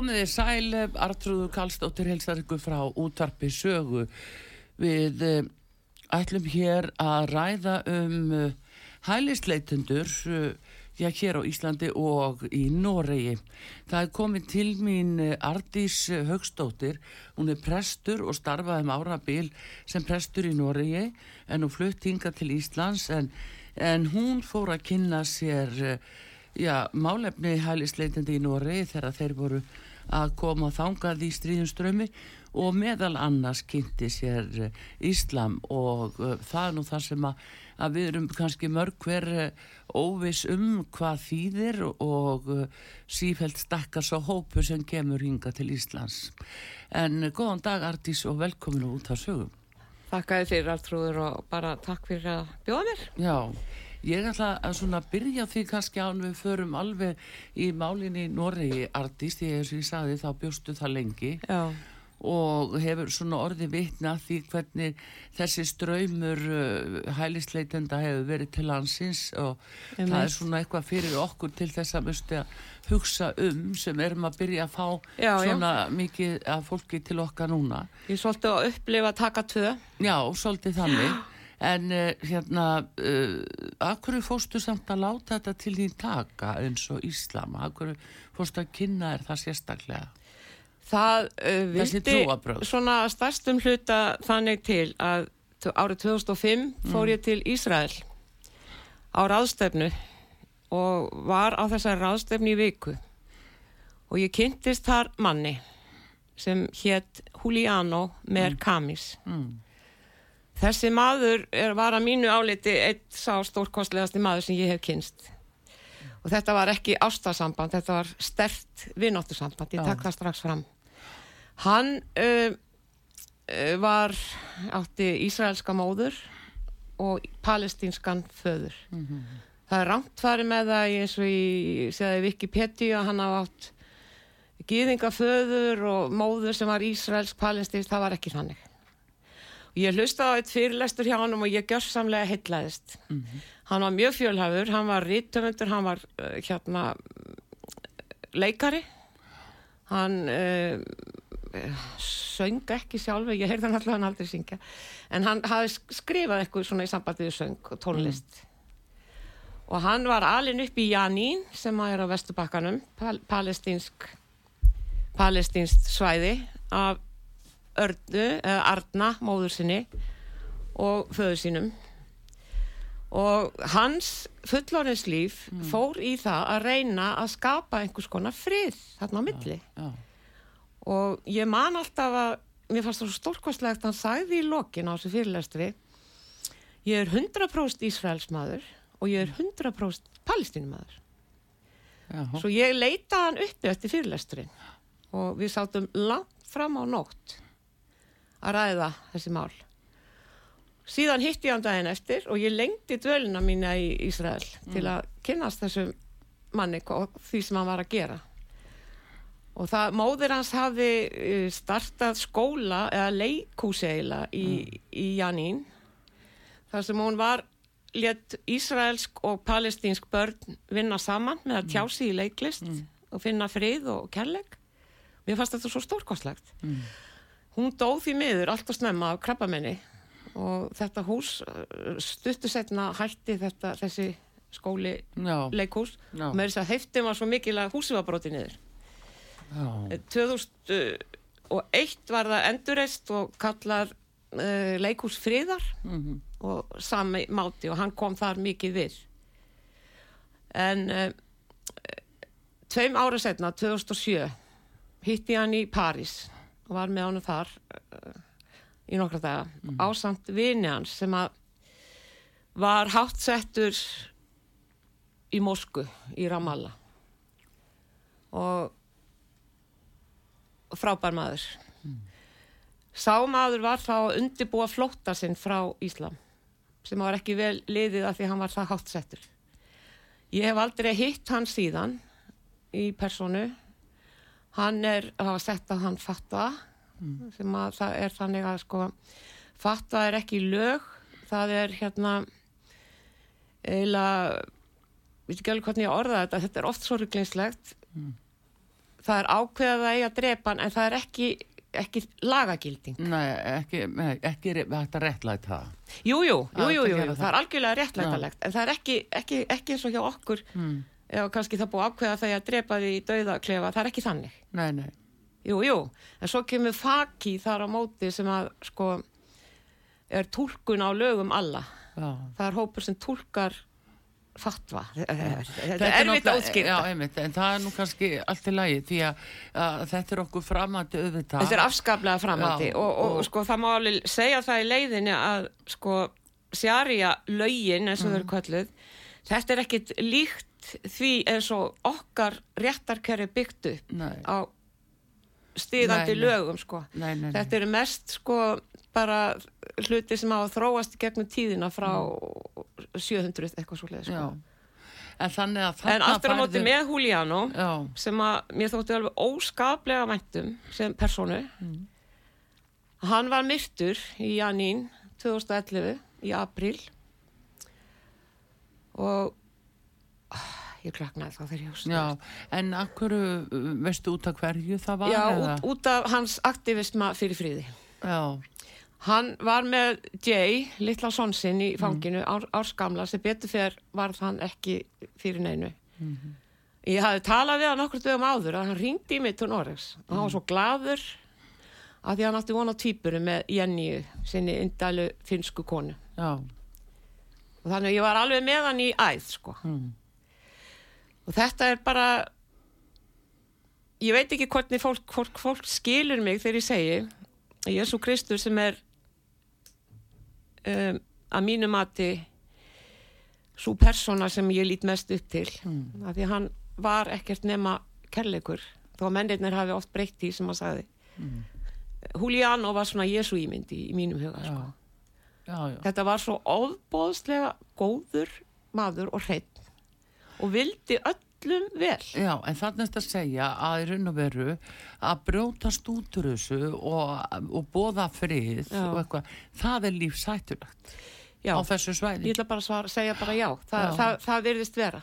Komið þið sæl, Artrúður Kallstóttir helstar ykkur frá útvarpi sögu. Við uh, ætlum hér að ræða um uh, hælisleitundur uh, já, hér á Íslandi og í Noregi. Það er komið til mín Ardís Högstóttir, hún er prestur og starfaði um árabil sem prestur í Noregi en hún flutt hinga til Íslands en, en hún fór að kynna sér já, málefni hælisleitandi í Nóri þegar þeir voru að koma þangað í stríðunströmi og meðal annars kynnti sér eh, Íslam og uh, það er nú það sem að, að við erum kannski mörg hver uh, óvis um hvað þýðir og sífælt stakkar svo hópu sem kemur hinga til Íslands. En góðan dag Artís og velkomin út á sögum. Þakkaði fyrir allt trúður og bara takk fyrir að bjóða mér. Já. Ég ætla að svona byrja því kannski án við förum alveg í málinni Noregi artist, ég er sem ég saði þá bjóstu það lengi Já. og hefur svona orði vitna því hvernig þessi ströymur uh, hælisleitenda hefur verið til hansins og Ég það er svona eitthvað fyrir okkur til þess að musti að hugsa um sem erum að byrja að fá Já, já. svona mikið af fólki til okkar núna. Ég svolítið að upplifa að taka tvö. Já, svolítið þannig. En uh, hérna, uh, af hverju fórstu samt að láta þetta til þín taka eins og Íslam? Af hverju fórstu að kynna þér það sérstaklega? Það uh, vildi svona stærstum hluta þannig til að árið 2005 fór Mm. ég til Ísrael á ráðstefnu og var á þessari ráðstefnu í viku og ég kynntist þar manni sem hétt Juliano Mercamis. Mm. Þessi maður er, var að mínu áliti eitt sá stórkostlegasti maður sem ég hef kynst. Og þetta var ekki ástasamband, þetta var stert vinnáttusamband, ég takk það strax fram. Hann uh, var, átti Ísraelska móður og palestínskan föður. Það er rangt farið með það eins og ég segði Wikipedia hann hafa átt gýðingaföður og móður sem var Ísraelsk palestínsk, það var ekki þannig. Og ég hlusta á eitt fyrirlestur hjá hann og ég gjörsamlega heitlaðist. Hann var mjög fjölhafur, hann var rítöfundur, hann var uh, hérna leikari. Hann uh, söng ekki sjálfur, ég heyrði hann alltaf hann aldrei syngja. En hann hafi sk- skrifað eitthvað svona í sambandi við söng og tónlist. Og hann var alin upp í Janín sem að er á Vesturbakkanum, pal palestínsk, palestínst svæði af Örnu, eða Arna, móður sinni og föður sínum. Og hans fullorins líf fór í það að reyna að skapa einhvers konar frið þarna á milli. Já, Og ég man alltaf að, mér fannst það svo stórkostlegt, hann sagði í lokin á þessu fyrirlestri, ég er 100% Ísraelsmaður og ég er 100% palestínumaður. já, Svo ég leitaði hann uppi eftir fyrirlesturinn og við sátum langt fram á nótt að ræða þessi mál. síðan hitti ég hann daginn eftir og ég lengdi dvölina mína í Ísrael til að kynnast þessum manni og því sem hann var að gera. Og það, móðir hans hafði eh, startað skóla eða leikúsi eiginlega í, í Janín þar sem hún var létt Ísraelsk og palestínsk börn vinna saman með að tjási í leiklist og finna frið og kærleik. Mér fannst þetta svo stórkostlegt hún dóð því miður allt og snemma af krabbamenni og þetta hús uh, stuttu setna hætti þetta, þessi skóli Já, leikhús. Og með þess að heifti var svo mikil að húsi var brotið niður. Já, 2001 var það endurreist og kallar uh, leikhús friðar mhm, og sami máti og hann kom þar mikið við. En uh, tveim ára setna 2007 hitti hann í París og var með hann þar uh, í nokkra daga ásamt vini hans sem að var hátsettur í Mosku í Ramallah. Og frábær maður. Sá maður var þá að undibúa flótta sinn frá Íslam sem var ekki vel liðið af því hann var það hátsettur ég hef aldrei hitt hann síðan í personu hann er að hafa sett að hann fatta sem að það er þannig að sko fatta er ekki lög. Það er hérna eiginlega við ekki alveg hvernig ég orða þetta þetta er oft svo ruglingslegt það er ákveðað að eiga að drepa hann en það er ekki, ekki lagagilding. Nei, ekki, ekki að réttlæta það. Jú, jú, jú, Það jú, er það. það er algjörlega réttlætalegt en það er ekki, ekki, ekki eins og hjá okkur. Mm. Eða kannski það búið ákveða þegar að drepa því í dauðaklefa, það er ekki þannig. Nei, nei, Jú, jú, en svo kemur faki þar á móti sem að sko er túlkun á lögum alla. Já. það er hópur sem túlkar fatva þetta er erfitt að útskýra Já, einmitt, en það er nú kannski allt í lagi því að, að þetta er okkur framandi auðvitað. Þetta er afskaplega framandi. Já, og, og, og- sko það má alveg segja það í leiðinni að sko sjarja lögin eins og þau Mm. eru kölluð þetta er ekkit líkt því eins og okkar réttarkerfi byggt upp Nei, á stigandi Nei, lögum sko. nei. Þetta eru mest sko bara hluti sem hafa þróast í gegnum tíðina frá 700 eitthvað svo leið Mm. Sko. En þannig að En þarna aftur á móti færðu- með Juliano Já, sem að mér þótti alveg óskaplega væntum sem personu hann var myrtur í Janín 2011 í april og ég klaknaði þá þegar ég já, en akkur veistu út af hverju það var? Já, út, út af hans aktivisma fyrir fríði Já, hann var með Jay, litla son sinn í fanginu, ár, árskamla sem betur fyrir varð hann ekki fyrir neinu. Ég hafði talað við hann okkur dögum áður að hann ringdi í mig til Noregs. Og hann var svo gladur að því hann átti von á tvíburu með Jenny sinni indælu finsku konu. Já, og þannig ég var alveg með hann í æð sko. Og þetta er bara ég veit ekki hvernig fólk, fólk, fólk skilur mig þegar ég segi að Jésu Kristur sem er um, að mínu mati svo persóna sem ég lít mest upp til Mm. af því að hann var ekkert nema kærleikur þó að mennirnir hafi oft breytt því sem hann sagði Mm. Juliano var svona Jésu ímyndi í mínum huga já, sko. já, já. Þetta var svo óbóðslega góður maður og hreitt og vildi öllum vel. Já, en þannig að segja að í raun og veru að brjótast út úr þessu og, og bóða frið Já. og eitthvað, það er lífsættulegt Já, á þessu ég svæði. ætla bara að svara, segja bara já. Þa, Já. Það, það virðist vera.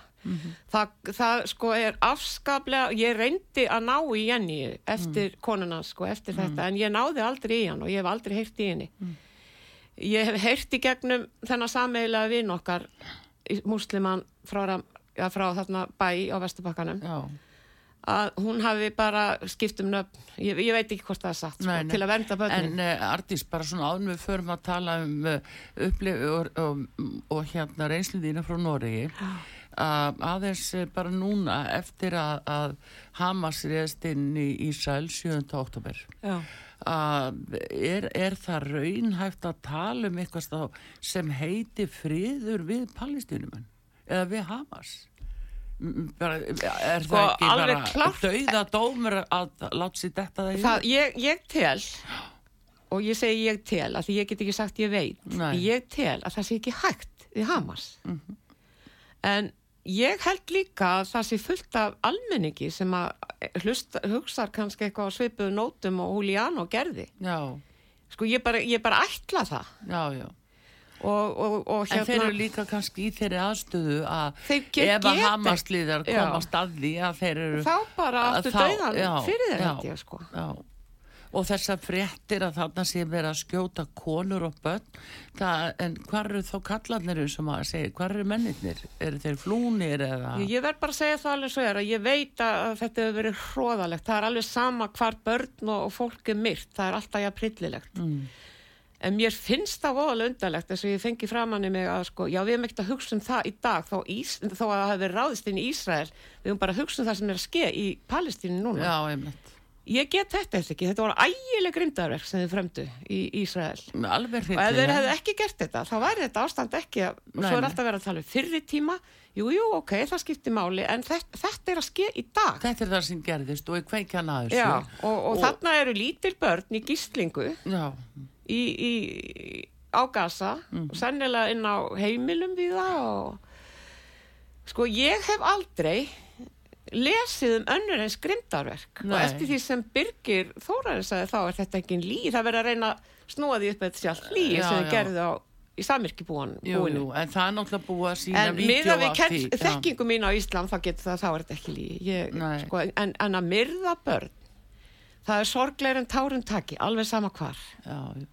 það, það sko er afskaplega, ég reyndi að ná í Jenny eftir konuna sko, eftir þetta, en ég náði aldrei í hann og ég hef aldrei heyrt í henni. Ég hef heyrt í gegnum þennan sameigilega vinn okkar, músliman frá, Já, frá þarna bæ á Vesturbakkanum. Að hún hafi bara skipt um nöfn ég, ég veit ekki hvort það er satt sko, Nei, nei. til að vernda börnin en uh, Ardís, bara svona áður en við förum að tala um uh, upplif og, og, og hérna reynslu þína frá Noregi að aðeins eh, bara núna eftir að, að Hamas reyðst inn í Ísrael 7. oktober Já. er, er það raunhæft að tala um eitthvað sem heiti friður við palestínumenn eða við Hamas bara, er Sko, það ekki bara klárt- dauða dómur að láta sér detta það í það, ég, ég tel og ég segi ég tel, að því ég get ekki sagt ég veit, Nei. ég tel að það sé ekki hægt við Hamas. Mhm. En ég held líka að það sé fullt af almenningi sem að hlusta, hugsar kannski eitthvað á svipuðu nótum og Juliano gerði. já, Sko ég bara, ég bara ætla það já, já. Og, og, og En þeir hérna, eru líka kannski í þeirri aðstöðu að ef að Hamasliðar komast að því að þeir eru þá bara að dauðan já, fyrir þeir já. ég sko. Já, og þessar fréttir að þarna sé verið að skjóta konur og börn, það, en hvar eru þá kallarnir sem að segja, hvar eru mennirnir? Eru þeir flúnir eða? Ég verð bara að segja það alveg svo er að ég veit að þetta hefur verið hróðalegt. Það er alveg sama hvar börn og, og fólk er myrt. Það er alltaf jafn prillilegt. Mm. En mér finnst það voðalega undarlegt þess að ég fengi framann í mig að sko, já við erum ekkert að hugsa um það í dag þó, Ís, þó að það hefur ráðist inn í Ísrael. Við erum bara að hugsa um það sem er að ske í Palestínu núna. Já, einmitt. Ég get þetta eftir ekki. Þetta voru ægileg grimdarverk sem þið fremdu í Ísrael. Alveg Og ef þeir hefðu ekki gert þetta, þá væri þetta ástand ekki að, Nei, svo er alltaf verið að tala um fyrri tíma, jú, jú, ok, það skiptir máli, en þetta, þetta er að ske í dag. Þetta er það sem gerðist og er kveikjan að þessu. Já, og, og, þarna eru lítil börn í gíslingu Já, í, í, á gasa, Mhm. og sennilega inn á heimilum við það og sko, ég hef aldrei lesið um önnur eins grimdarverk og Nei. eftir því sem Birgir Þórarinn sagði þá er þetta ekki lí, það verður að reyna að snúa því upp með þetta sjálf lí Já, sem þið já. gerðu á í samirkibúinu. en það er náttúrulega búið að sína En vídeo kenn, því. Já. þekkingu mín á Íslam þá getur það, þá er þetta ekki lí. Ég, Nei. sko, en, en að myrða börn, það er sorgleir en tárum taki, alveg sama hvar. Já, já.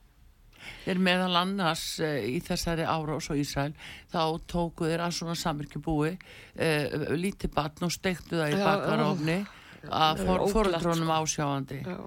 Þeir meðal annars uh, í þessari árás og Ísrael þá tóku þeir að svona samirkjubúi uh, lítið batn og steiktu það í bakarofni að er for, forundrónum sko. ásjáandi. Já,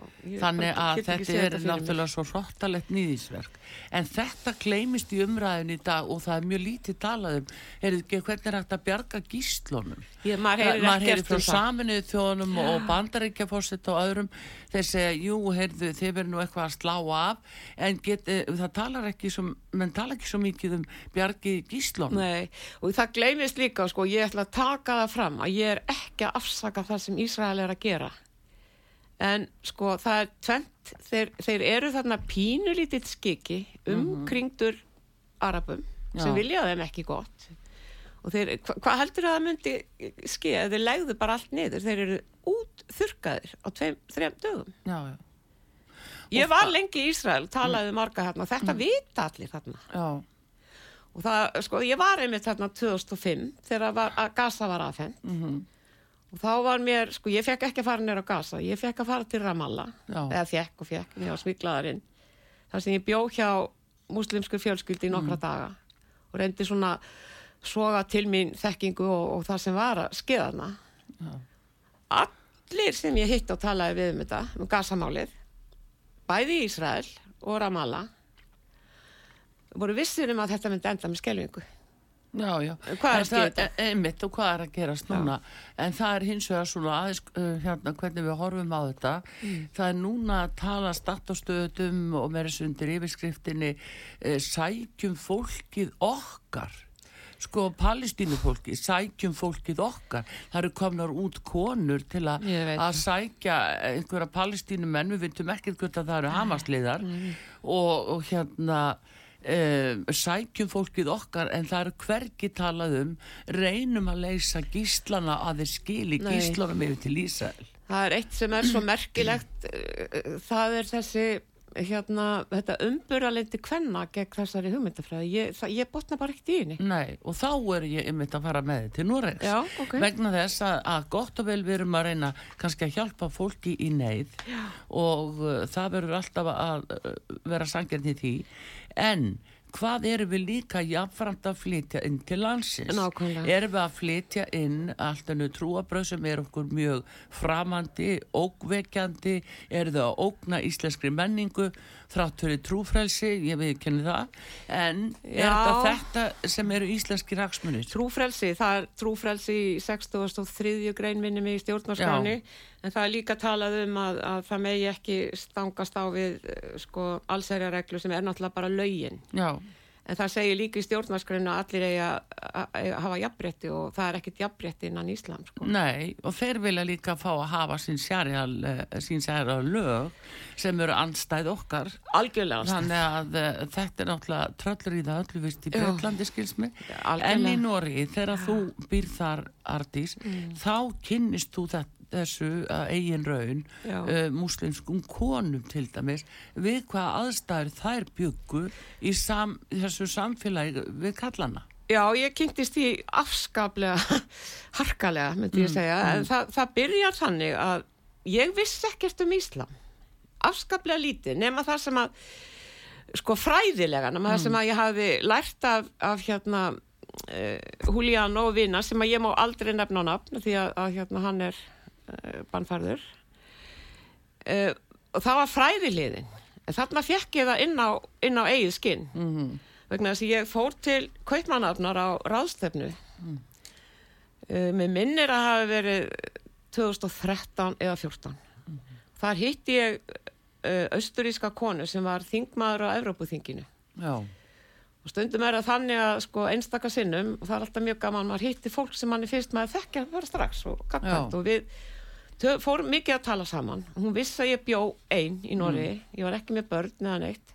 Þannig að þetta er náttúrulega svo hróttalegt nýðisverk. En þetta gleymist í umræðin í dag og það er mjög lítið talað um. Heyrðu ekki hvernig er hægt að bjarga gíslunum? Ég, maður heyrir maður heyrir frá um það. saminuðu þjóðunum og bandaríkjafórsett og öðrum þeir segja, jú, heyrðu, þið verður nú eitthvað að slá af en get, eh, það talar ekki svo, menn talar ekki svo mikið um bjargi gíslunum Nei, og það gleymist líka, sko, ég ætla að taka það fram að ég er ekki að afsaka það sem Ísrael er að gera. En sko, það er tvent, þeir, þeir eru þarna pínulítill skiki umkringdur Arabum sem Já. vilja þeim ekki gott. Og þeir, hva, hvað heldur að það myndi skeið? Þeir legðu bara allt niður, þeir eru út þurkaðir á tveim, þrejum dögum. Já, já, Ég var lengi í Ísrael, talaði marga þarna, þetta vita allir þarna. já, Og það, sko, ég var einmitt þarna 2005 þegar var, að Gaza var aðfenn mhm, og þá var mér, sko, ég fekk ekki að fara nýra á Gaza, ég fekk að fara til Ramallah. Já. eða fekk og fekk, ég var smiklaðarinn þar sem ég bjó hjá muslimsku fjölskyldi í nokkra daga og reyndi svona soga til mín þekkingu og, og það sem var að skeðana allir sem ég hitt og talaði við um þetta, um Gaza-málið bæði Ísrael og Ramallah voru vissir um að þetta myndi enda með skelvingu já, já. Hvað er En að skýra þetta? e- Einmitt og hvað er að gerast núna? En það er hins vegar svona aðeins uh, hérna hvernig við horfum á þetta. Mm. það er núna að tala statt á stöðum og með þessu undir yfirskriftinni uh, sækjum fólkið okkar. Sko palestínufólki, sækjum fólkið okkar, það eru komnar út konur til a, að sækja einhverja palestínumenn. Við veitum ekkert að það eru hamasliðar. Mm. og, og hérna um, sækjum fólkið okkar en það eru hvergi talað um reynum að leysa gíslana að þeir skili Nei. gíslunum yfir til Ísrael Það er eitt sem er svo merkilegt, eh, það er þessi, hérna, þetta umburðalendi kvenna gegn þessari hugmyndafræði. Ég, ég botna bara ekkert í henni. Nei, og þá er ég einmitt að fara með þið til Noregs Já, ok. vegna þess að, að gott og vel við erum að reyna kannski að hjálpa fólki í neyð Já. og uh, það verður alltaf að uh, vera sangjarn í því en hvað erum við líka jafnframt að flytja inn til landsins Nákvæmlega. erum við að flytja inn allt ennu trúabröð sem er okkur mjög framandi, ógvekjandi eru þau að ógna íslenskri menningu þrátt fyrir trúfrelsi ég viðkenni það en er Já. þetta þetta sem eru íslenski raksmunir Trúfrelsi, það er trúfrelsi í 63. grein minni mig í stjórnarskráni, en það er líka talað um að, að það megi ekki stangast á við, eh, sko, allsærjareglu sem er náttúrulega bara já, En það segir líka í stjórnarskrænu að allir eigi að, hafa jafnbretti og það er ekkit jafnbretti innan Íslam. Sko. Nei, og þeir vilja líka fá að hafa sín sín sérjál lög sem eru anstæð okkar. Algjörlega anstæð. Þannig að uh, þetta er náttúrulega tröllur í það öllu vist í. Breitlandi skilsmi. En í Nóri, þegar þú býr þar, Ardís, þá kynnist þú þetta þessu uh, eigin raun uh, múslimskum konum til dæmis við hvaða aðstæður þær byggu í sam, þessu samfélagi við kallana Já, ég kynntist því afskaplega harkalega, myndi ég segja, en það, það byrjar þannig að ég vissi ekkert um Íslam, afskaplega lítið, nema það sem að, sko fræðilega, nema það sem að ég hafi lært af, af hérna, uh, Julian og Vina, sem að ég má aldrei nefna á nafn, því að, að hérna hann er uh, bannfærður, uh, og það var fræðiliðin, en þarna fekk ég það inn á, inn á eigið skinn. Mm vegna þess að ég fór til kaupmannafnar á ráðstefnu. Mm. með minnir að hafi verið 2013 eða 14 þar hitti ég uh, austuríska konu sem var þingmaður á Evrópuþinginu. Já, og stundum er það þannig að sko einstaka sinnum og það er alltaf mjög gaman maður hitti fólk sem manni finnst maður þekkja bara strax og og við tö- fórum mikið að tala saman. Hún vissi að ég bjó ein í Norri ég var ekki með börn eða neitt.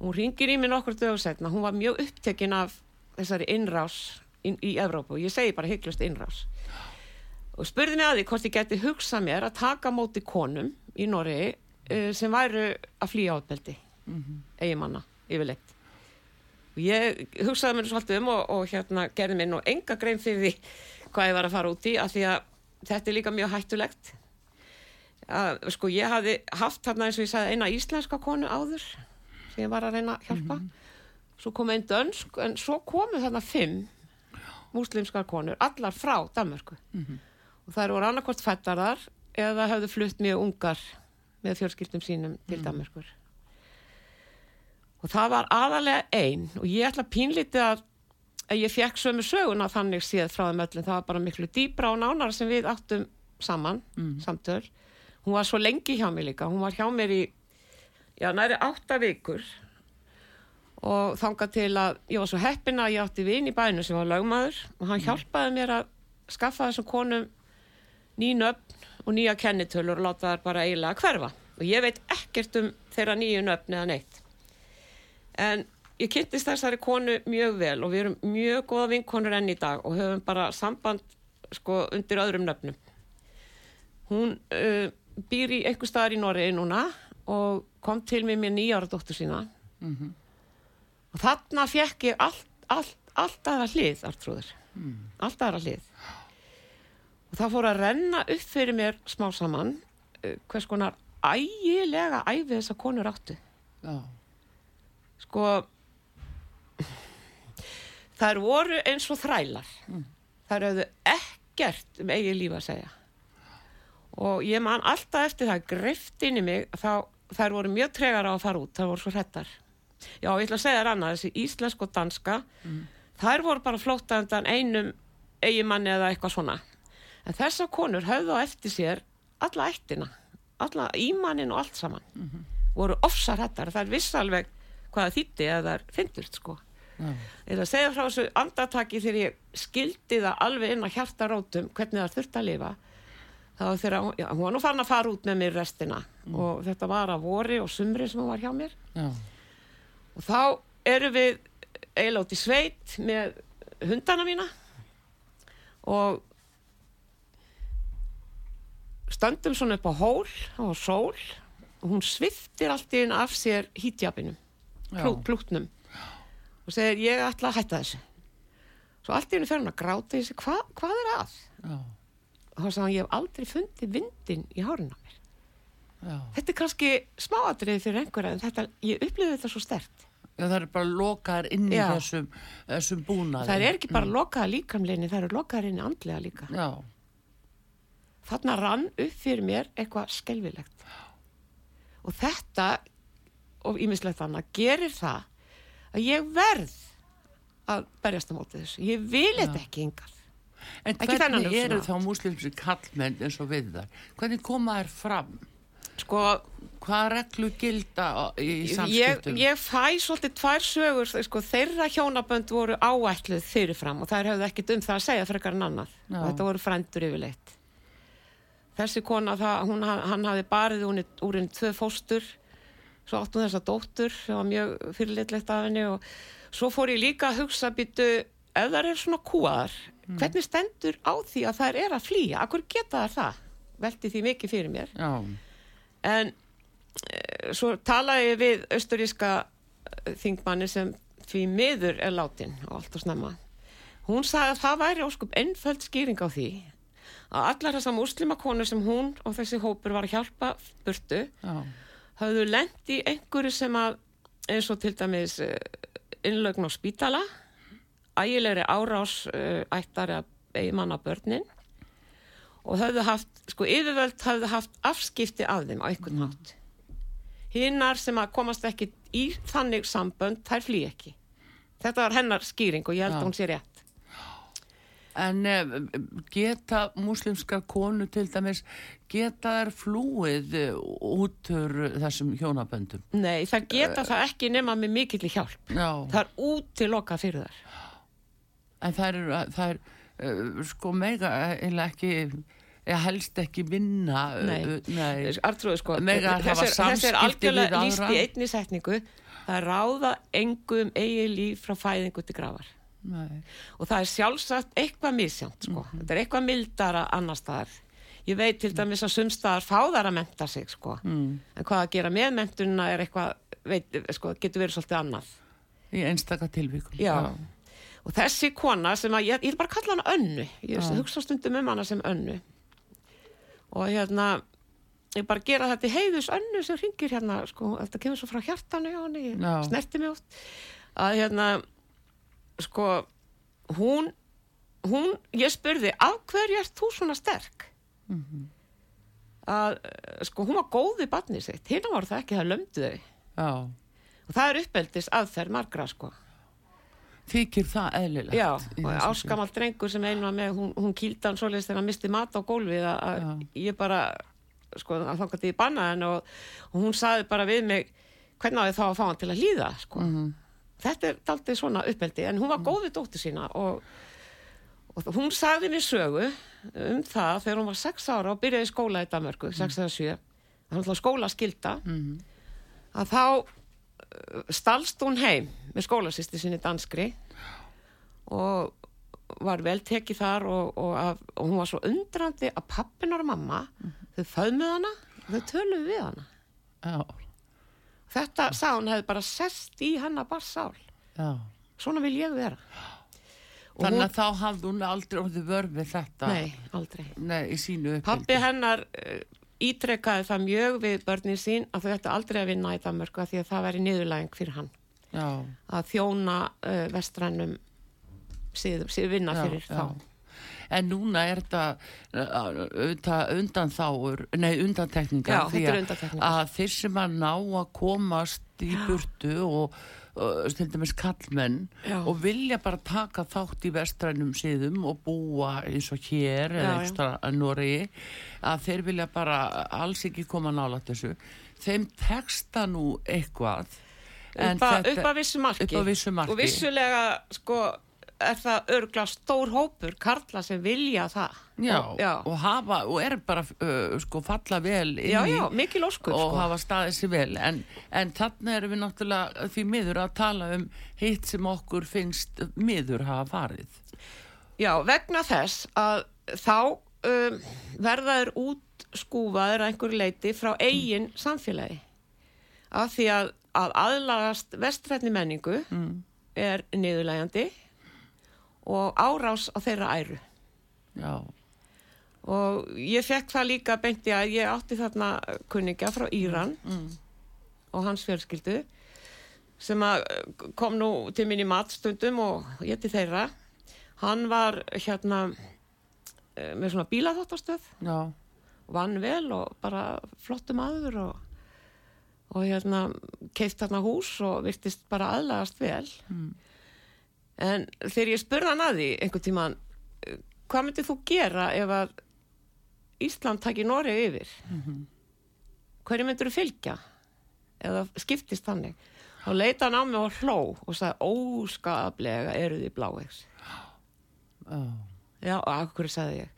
Hún ringir í mig nokkur dögur setna hún var mjög upptekinn af þessari innrás í, í Evrópu. Ég segi bara hygglust innrás. Og spurði mig að því hvort ég geti hugsað mér að taka móti konum í Norri uh, sem væru að flýja átbeldi eigimanna yfirleitt. Og ég hugsaði mér svolítið um og, og hérna gerði mér nú enga grein fyrir því hvað ég var að fara út í af því að þetta er líka mjög hættulegt. Að, sko ég hafði haft þarna eins og ég sagði eina íslenska konu áður sem ég var að reyna að hjálpa. Svo kom einn dönsk en svo komu þarna fimm múslimskar konur, allar frá Danmörku. Og þær voru annarkvort fættarar eða höfðu flutt mjög ungar með fjölskyldum sínum til Danmörkur og það var aðalega ein og ég ætla pínlítið að ég fekk sömu söguna þannig séð frá þeim öllum, það var bara miklu dýbra og nánara sem við áttum saman samtöl, hún var svo lengi hjá mér líka, hún var hjá mér í já, næri átta vikur. Og þangað til að ég var svo heppin að ég átti vin í bænu sem var lögmaður. Og hann hjálpaði mér að skaffa þessum konum ný nöfn og nýja kennitölur og láta þær bara eiginlega hverfa. Og ég veit ekkert um þeirra nýju nöfn eða neitt. En ég kynntist þessari konu mjög vel og við erum mjög góða vinkonur enn í dag og höfum bara samband sko undir öðrum nöfnum. Hún uh, býr í einhver staðar í Noregi núna og kom til mig með nýjára dóttur sína. Og þarna fekk ég allt, allt, allt aðra hlið, Artrúður allt aðra hlið. Og það fór að renna upp fyrir mér smá saman uh, hvers konar ægilega æfi þessa konur áttu. Já, sko þær voru eins og þrælar. Þær höfðu ekkert um eigin líf að segja. Og ég man alltaf eftir það greift inn í mig þá þær voru mjög tregar á að fara út þær voru svo hrettar já, ég ætla að segja þér annað, þessi íslensk og danska þær voru bara flóta undan einum eigimanni eða eitthvað svona. En þessar konur höfðu á eftir sér alla ættina, alla ímannin og allt saman. Voru ofsar hættar, þær vissi alveg hvað það þýtti eða þær fyndust sko ætla að segja frá þessu andataki þegar ég skildi það alveg inn á hjartarótum hvernig það þurfti að lifa. Þá þegar já, hún var nú farin að fara út með mér restina og þetta var að vori og sumri sem hún var hjá mér. Já, og þá eru við eiginlega út í sveit með hundana mína og stöndum svona upp á hól á sól. Og hún sviftir allt í einu af sér klú, klútnum og segir ég ætla að hætta þessu. Svo allt í einu fer hún að gráta í sig Hva, hvað er að? já, og þá sagði hann ég hef aldrei fundið vindin í hárun á mér. Já. þetta er kannski smáatriði fyrir einhverja en þetta, ég upplifði þetta svo stert Já, það er bara lokaðar inn í þessum, þessum búnaði. það er ekki bara lokaða líkamleginni það eru lokaðar inn í andlega líka. Já, þarna rann upp fyrir mér eitthvað skelvilegt og þetta og ímislegt annað gerir það að ég verð að berjast á móti þessu ég vil þetta ekki yngar en Ekki hvernig eru þá múslimsi kallmenn eins og við þar? Hvernig koma þær fram? Sko, Hvað reglu gilda í ég, samskiptum? ég fæ svolítið tvær sögur, sko, þeirra hjónabönd voru áætluð fyrirfram og þær hefðu ekkit um það að segja frekar en annað. Já. Og þetta voru frændur yfirleitt. Þessi kona, það, hún, hann hafði barið úr, henni tvö fóstur, svo áttu þessa dóttur, sem var mjög fyrirlitlegt af henni og svo fór ég líka að hugsa býtu, ef þær eru svona kúaðar, hvernig stendur á því að þær er að flýja? Akkur geta þær það? Velti því mikið fyrir mér. Já, En e, svo talaði ég við austuríska þingmanni sem því miður er látin og allt og snemma. Hún sagði að það væri óskup ennföld skýring á því að allar þessar muslimakonur sem hún og þessi hópur var að hjálpa burtu já, hafðu lent í einhverju sem að eins og til dæmis eh, innlögn á spítala ægilegri árás uh, ættari að eigimanna börnin og höfðu haft, sko yfirvöld höfðu haft afskipti af þeim á einhvern hátt. Hinnar sem að komast ekki í þannig sambönd, þær flý ekki. Þetta var hennar skýring og ég held að hún sé rétt En eh, geta muslimskar konu til dæmis, geta þær flúið eh, út úr þessum hjónaböndum? Nei, það geta það ekki nema með mikill hjálp Já, það er útiloka fyrir þær en þær eru, þær uh, sko mega eiginlega ekki, eða helst ekki vinna. Nei. nei. Artrúðu sko Mega hafa þessi er- þessi er samskipti algjörlega við líst aðra. í einni setningu það er ráða engum eigi líf frá fæðingu til grafar nei. og það er sjálfsagt eitthvað misjánt sko. Mhm. þetta er eitthvað mildara annar staðar ég veit til dæmis að sumstaðar fá þar að menta sig sko. Mm. en hvað að gera með mentununa er eitthvað veit, sko, getur verið svolítið annað Í einstaka tilvíkum. Já. Og þessi kona sem að, ég, ég er bara að kalla hana önnu, ég Já. hugsa stundum um hana sem önnu. Og hérna, ég bara gera þetta í heiðus önnu sem ringir hérna, sko, þetta kemur svo frá hjartanu Já. snerti mig oft. Að hérna, sko, hún, hún, ég spurði, af hverju ert þú svona sterk? Að, eh, sko, hún var góð við barnið sitt, hérna var það ekki, það lömdu þau. Já. Og það er uppeldis aðferð margra, sko. Þykir það eðlilegt? Já, í áskamall drengur sem einu var með, hún, hún kýldi hann svoleiðis þegar hann misti mat á gólfið að, að ég bara, sko, að þangað til ég bannaði hann og, og hún saði bara við mig, hvernig á ég þá að fá hann til að líða, sko. Mhm. Þetta er daldið svona uppeldi, en hún var góð við dóttur sína og, og hún sagði mér sögu um það þegar hún var sex ára og byrjaði skóla í Danmörku, sex eða sjö, það var alltaf skóla skilda, Mhm. að þá uh, stalst hún heim með skólasýsti sinni danskri og var vel tekið þar og, og, að, og hún var svo undrandi að pappinar og mamma þau föðmuð hana þau töluðu við hana. Já, þetta sá hún hefði bara sest í hennar bara sál já. svona vil ég vera. Og Þannig hún, að þá hafði hún aldrei orðið vörð við þetta nei, aldrei. Nei, pappi hennar uh, ítrekkaði það mjög við börnin sín að þau ættu aldrei að vinna í Danmörku af því að það væri niðurlæging fyrir hann. Já, að þjóna uh, vestrænum síðum, síðum vinna já, fyrir já. þá En núna er þetta uh, auðvitað undanþáur, nei undantekningar. Því að- þeir sem að ná að komast í burtu og til dæmis kallmenn Já. og vilja bara taka þátt í vestrænum síðum og búa eins og hér eða ekstra Noregi að þeir vilja bara alls ekki koma nálægt þessu. Þeim teksta nú eitthvað upp að vissu marki. og vissulega sko er það örgla stór hópur karla sem vilja það Já, og, já. og hafa, og er bara uh, sko falla vel já, í já, mikil óskur og sko. hafa staðið sér vel en, en þarna erum við náttúrulega því miður að tala um hitt sem okkur finnst miður hafa farið já, vegna þess að þá um, verðaður út skúfaður að einhverju leiti frá eigin samfélagi af því að, að aðlagast vestrætni menningu mm. er niðurlægjandi og árás á þeirra æru. Já, og ég fekk það líka beinti að ég átti þarna kunningja frá Íran mm. og hans fjölskyldu sem eh, kom nú til mín í matstundum og ég til þeirra. Hann var hérna eh, með svona bílaþáttastöð já, vann vel og bara flottu maður og, og hérna keift þarna hús og virtist bara aðlagast vel. Mm. En þegar ég spurði hann að því einhvern tíman hvað myndið þú gera ef að Ísland taki Noreg yfir? Hverju myndur þú fylgja? Eða skiptist þannig. Þá leita hann á mig og hló og sagði óskaplega eru þið bláegs Já. já, og hverju sagði ég?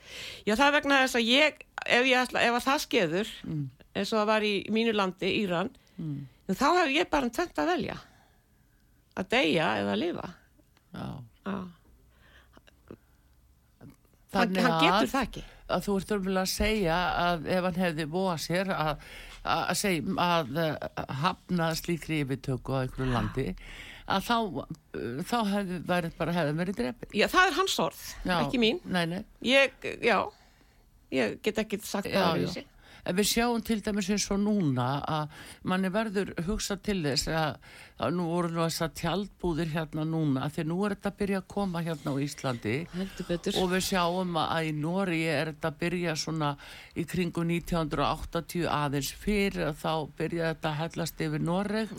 Já, það er vegna þess að ég ef, ég ætla, ef að það skeður eins og það var í mínu landi, Íran Mm. þá hef ég bara um tvent að velja. Að deyja eða að lifa Já. já. hann, Þannig getur að- það ekki að þú ert umvel að segja að ef hann hefði búa sér að, að, að, segja, að uh, hafna slíkri yfirtöku á einhverju landi að þá, uh, þá hefði verið bara hefði verið drefið. já, það er hans orð, ekki mín Nei, nei. ég, já ég get ekki sagt Já, það já. En við sjáum til dæmis eins og núna að manni verður hugsa til þess að, að nú voru þess að tjaldbúðir hérna núna því nú er þetta að byrja að koma hérna á Íslandi. Og við sjáum að í Nóri er þetta að byrja svona í kringu 1980 aðeins fyrir að þá byrja þetta að hellast yfir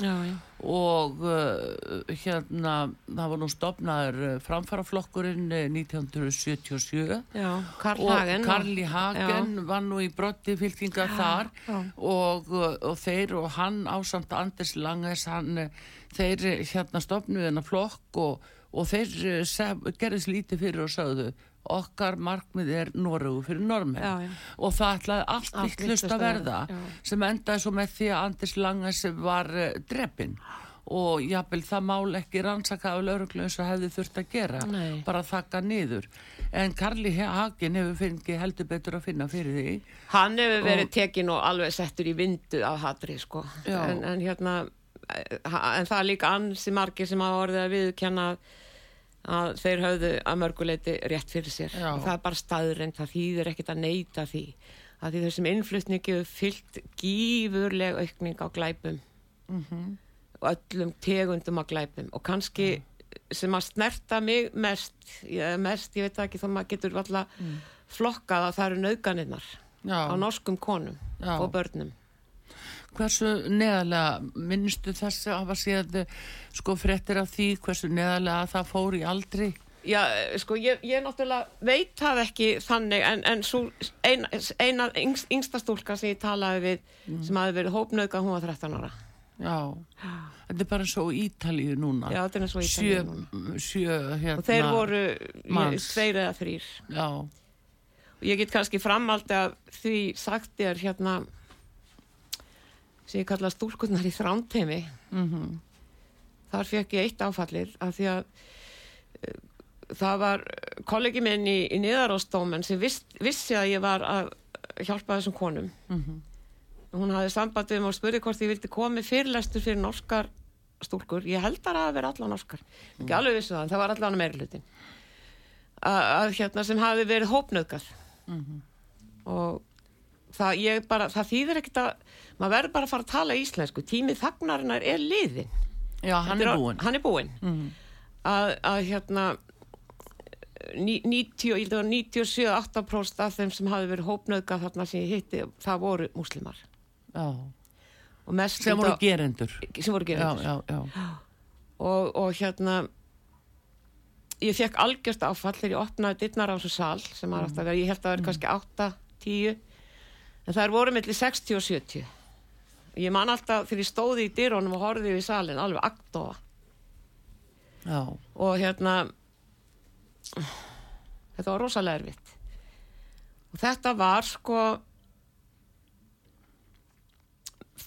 já, já. Og uh, hérna það var nú stopnaður uh, framfaraflokkurinn uh, 1977 já, Karl og Hagen Karli Hagen var nú í brotti fylkinga þar. já. og, og þeir og hann ásamt Anders Langes hann, þeir hérna stopnuði hennar flokk og, og þeir sef, gerðist lítið fyrir og sögðu okkar markmið er Noregu fyrir normenn Já, já. og það ætlaði allt vittlust að að verða já. sem endaði svo með því að Anders Langes var uh, drepinn. Og jafnvel það mál ekki rannsaka af lauruglu eins og hefði þurft að gera Nei. bara þakka niður. En Karli Hagen hefur fengið heldur betur að finna fyrir því. Hann hefur verið tekin og alveg settur í vindu af hatri sko. En, en hérna eh, en það er líka ansi margir sem hafa orðið að viðkenna að þeir höfðu að mörguleiti rétt fyrir sér. Já. og það er bara staðurinn, það þýðir ekkit að neyta því. Að því þessum innflutningi hefur fyllt gífurleg aukning á glæpum. Og öllum tegundum af glæpum. Og kannski sem að snerta mig mest ég, mest, ég veit ekki þó maður getur alltaf flokkað að það eru nauðganinnar Já. á norskum konum Já. og börnum hversu neðalega minnstu þess að hafa séð sko fréttir af því hversu neðalega það fór í aldri? Já, sko, ég, ég náttúrulega veit það ekki þannig en, en svo eina, eina yngst, yngsta stúlka sem ég talaði við sem hafi verið hópnauka, hún var 13 ára. Já, þetta er bara svo Ítalíu núna. Já, þetta er svo Ítalíu sjö hérna og þeir voru ég, tveir eða þrýr já, og ég get kannski framaldi að því sagt er hérna sem ég kalla stúlkurnar í þrántemi mhm. Þar fekk ég eitt áfallir af því að uh, það var kollegi minn í, í niðaróstómen sem viss, vissi að ég var að hjálpa þessum konum. Mhm. hún hafði samband við mig og spurði hvort ég vildi komi fyrirlestur fyrir norskar stúlkur, ég held að það að vera alla norskar. Ekki alveg vissu það, en það var allan meiri hlutin að, hérna sem hafi verið hópnöðgað og það ég bara, það þýðir ekkert að maður verður bara að fara að tala íslensku. Tímið þagnarinnar er liðin já, hann Þetta er búinn. hann er búinn. Mhm. að, að hérna ní- 90, ég held að var 97-8% af þeim sem hafi verið hópnöðgað þarna sem ég hitti, það voru múslimar. Sem voru gerendur. Sem voru gerendur. Já, já, og, og hérna ég fekk algjörst áfall þegar ég opnaði dittnar á þessu sal sem átti að vera, ég held að það vera kannski 8, 10 en það er voru milli 60 og 70 ég man alltaf þegar ég stóði í dyrunum og horfði við salin alveg aktofa já, og hérna þetta var rosalega erfitt. Og þetta var sko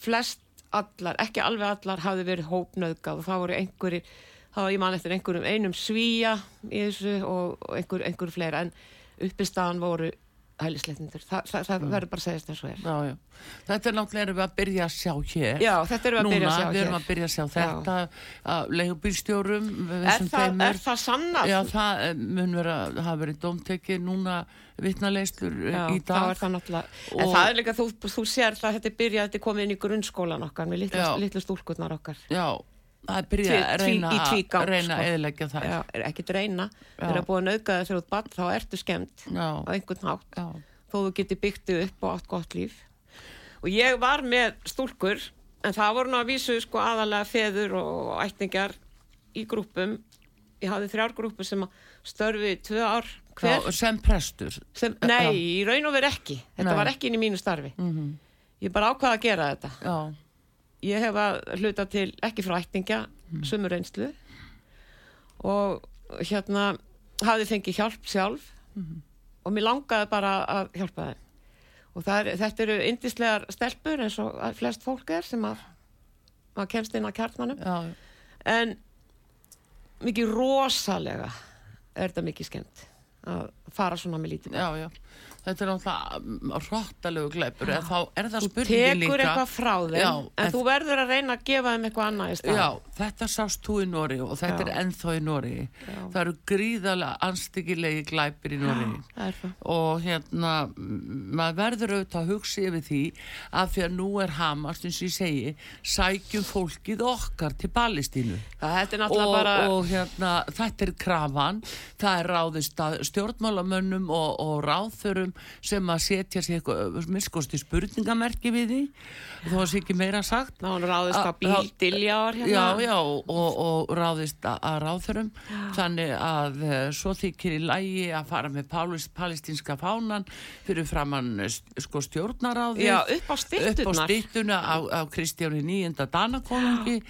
flest allar, ekki alveg allar hafði verið hópnöðgað og það voru einhverjir þá var ég man eftir einhverjum einum svíja í þessu og, einhver, einhver fleira. En uppistaðan voru hælisleitnendur, Þa, það, það verður bara að segja þetta eins og er. Þetta er náttúrulega erum við að byrja að sjá hér. Já, þetta erum við að byrja að sjá Núna, við erum hér. að byrja að sjá þetta að leigubílstjórum Er það, er það sannað? Já, það eh, mun vera, hafa verið dómtekið núna vitnaleislur Já, í dag. það en það er líka, þú, þú sér það þetta byrjað, þetta er komið inn í grunnskólan okkar með litlu stúlkurnar okkar. Já, það að reyna, í tvígang, að reyna sko. að eðilegja það. Já, er ekki dreina Já. þegar búið að það þegar þú ert bann þá ertu skemmt Já, á einhvern hátt. Já, þó þú getur byggt upp og átt gott líf. Og ég var með stúlkur en það voru nú að vísu sko aðalega feður og ætningar í grúpum ég hafði þrjár grúpur sem að störfi tvö ár. Hver? já, sem prestur. sem, nei, í raun og veru ekki. Þetta Nei. var ekki inn í mínu starfi. Mm ég bara ákvaða að gera þetta. Já, ég hef að hluta til ekki frá ættingja Mm. sumur reynslu og hérna hafði fengið hjálp sjálf Mhm. og mér langaði bara að hjálpa þeim og er, þetta eru indislegar stelpur eins og að flest fólk er sem að maður kemst inn að kjartmannum já, en mikið rosalega er þetta mikið skemmt að fara svona með lítið já, já. Þetta er náttúrulega rottalegu gleipur, en þá er það þú spurningin líka. tekur eitthvað frá þeim Já, en, en- þú verður að reyna að gefa þeim eitthvað annað í stað Já, þetta sást þú í Nóri og þetta Já. er ennþá í Nóri. Það eru gríðalega anstíkilegi glæpir í Nóri. Og hérna, maður verður auðvitað að hugsa yfir því að því að nú er Hamas, eins og ég segi, sækjum fólkið okkar til náttúrulega og, bara og hérna, þetta er krafan það er ráðist að stjórnmálamönnum og, og ráðþörum sem að setja sér eitthvað miskosti spurningamerki við því. Þó að sé ekki meira sagt. Hann ráðist A- á bíl, diljar hérna. Já, já, og, og ráðist að, að ráðþörum þannig að svo þykir í lægi að fara með Pálus, palestinska fánan fyrir framann sko stjórnaráði Já, upp á upp á á, Kristjáni nýjenda Danakonungi.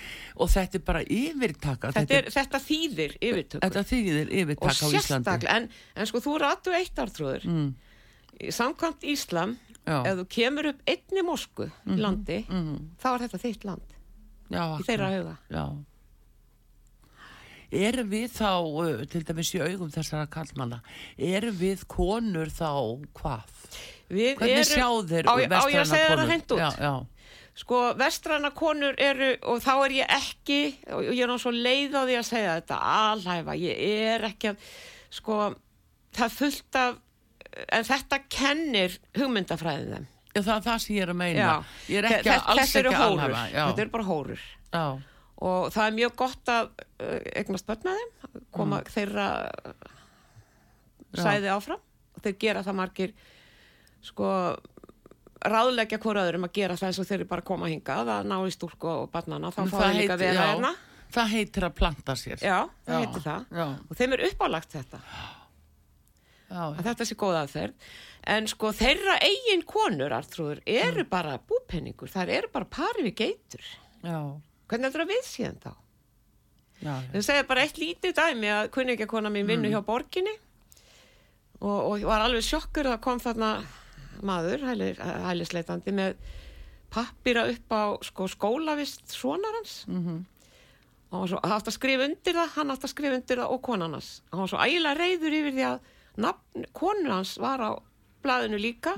Og þetta er bara yfirtaka. Þetta, er, þetta þýðir yfirtöku. Þetta þýðir Og yfirtaka á Íslandi. sérstaklega, en, en sko þú ratu eitt artrúður. Mm, Samkvæmt Íslam, já, ef þú kemur upp einni mosku í landi, mm, þá er þetta þitt land, já, í þeirra huga. Já. Erum við þá, til dæmis í augum þessara kallmanna, erum við konur þá hvað? Við Hvernig erum- sjá þeir á, ég- á ég að segja konur? það hreint út? Sko, vestræna konur eru, og þá er ég ekki, og ég er náttúrulega svo leið á því að segja þetta, alhæfa, ég er ekki að, sko, það er fullt af, en þetta kennir hugmyndafræðin þeim. já, það er það sem ég er að meina. Já. Ég er ekki að, alls ekki að alhafa. Þetta eru bara hórur. já, Og það er mjög gott að uh, eignast börn með þeim, koma þeirra Já. sæði áfram og þeir gera það margir, sko, ráðleggja hvora öðrum að gera það eins og þeir eru bara að koma hingað að ná í stúlku og barnana, þá En fá þeir líka að vera já, hérna. það heitir að planta sér. Já, það heitir það. Og þeim er uppálagt þetta, já, að þetta sé góð aðferð. En sko þeirra eigin konur, Artrúður, eru bara búpenningur, það eru bara pari við geitur. já, Hvernig heldur það við síðan þá? já, Ég segi bara eitt lítið dæmi að kunningakona mín vinnu hjá borginni. Og, og var alveg sjokkur að kom þarna maður, hæli, hælisleitandi með pappira upp á sko, skólavist svonar hans. Mhm, og hann átti að skrifa undir það hann átti að skrifa undir það og konan hans. Hann var svo ægilega reyður yfir því að nafn, konun hans var á blaðinu líka.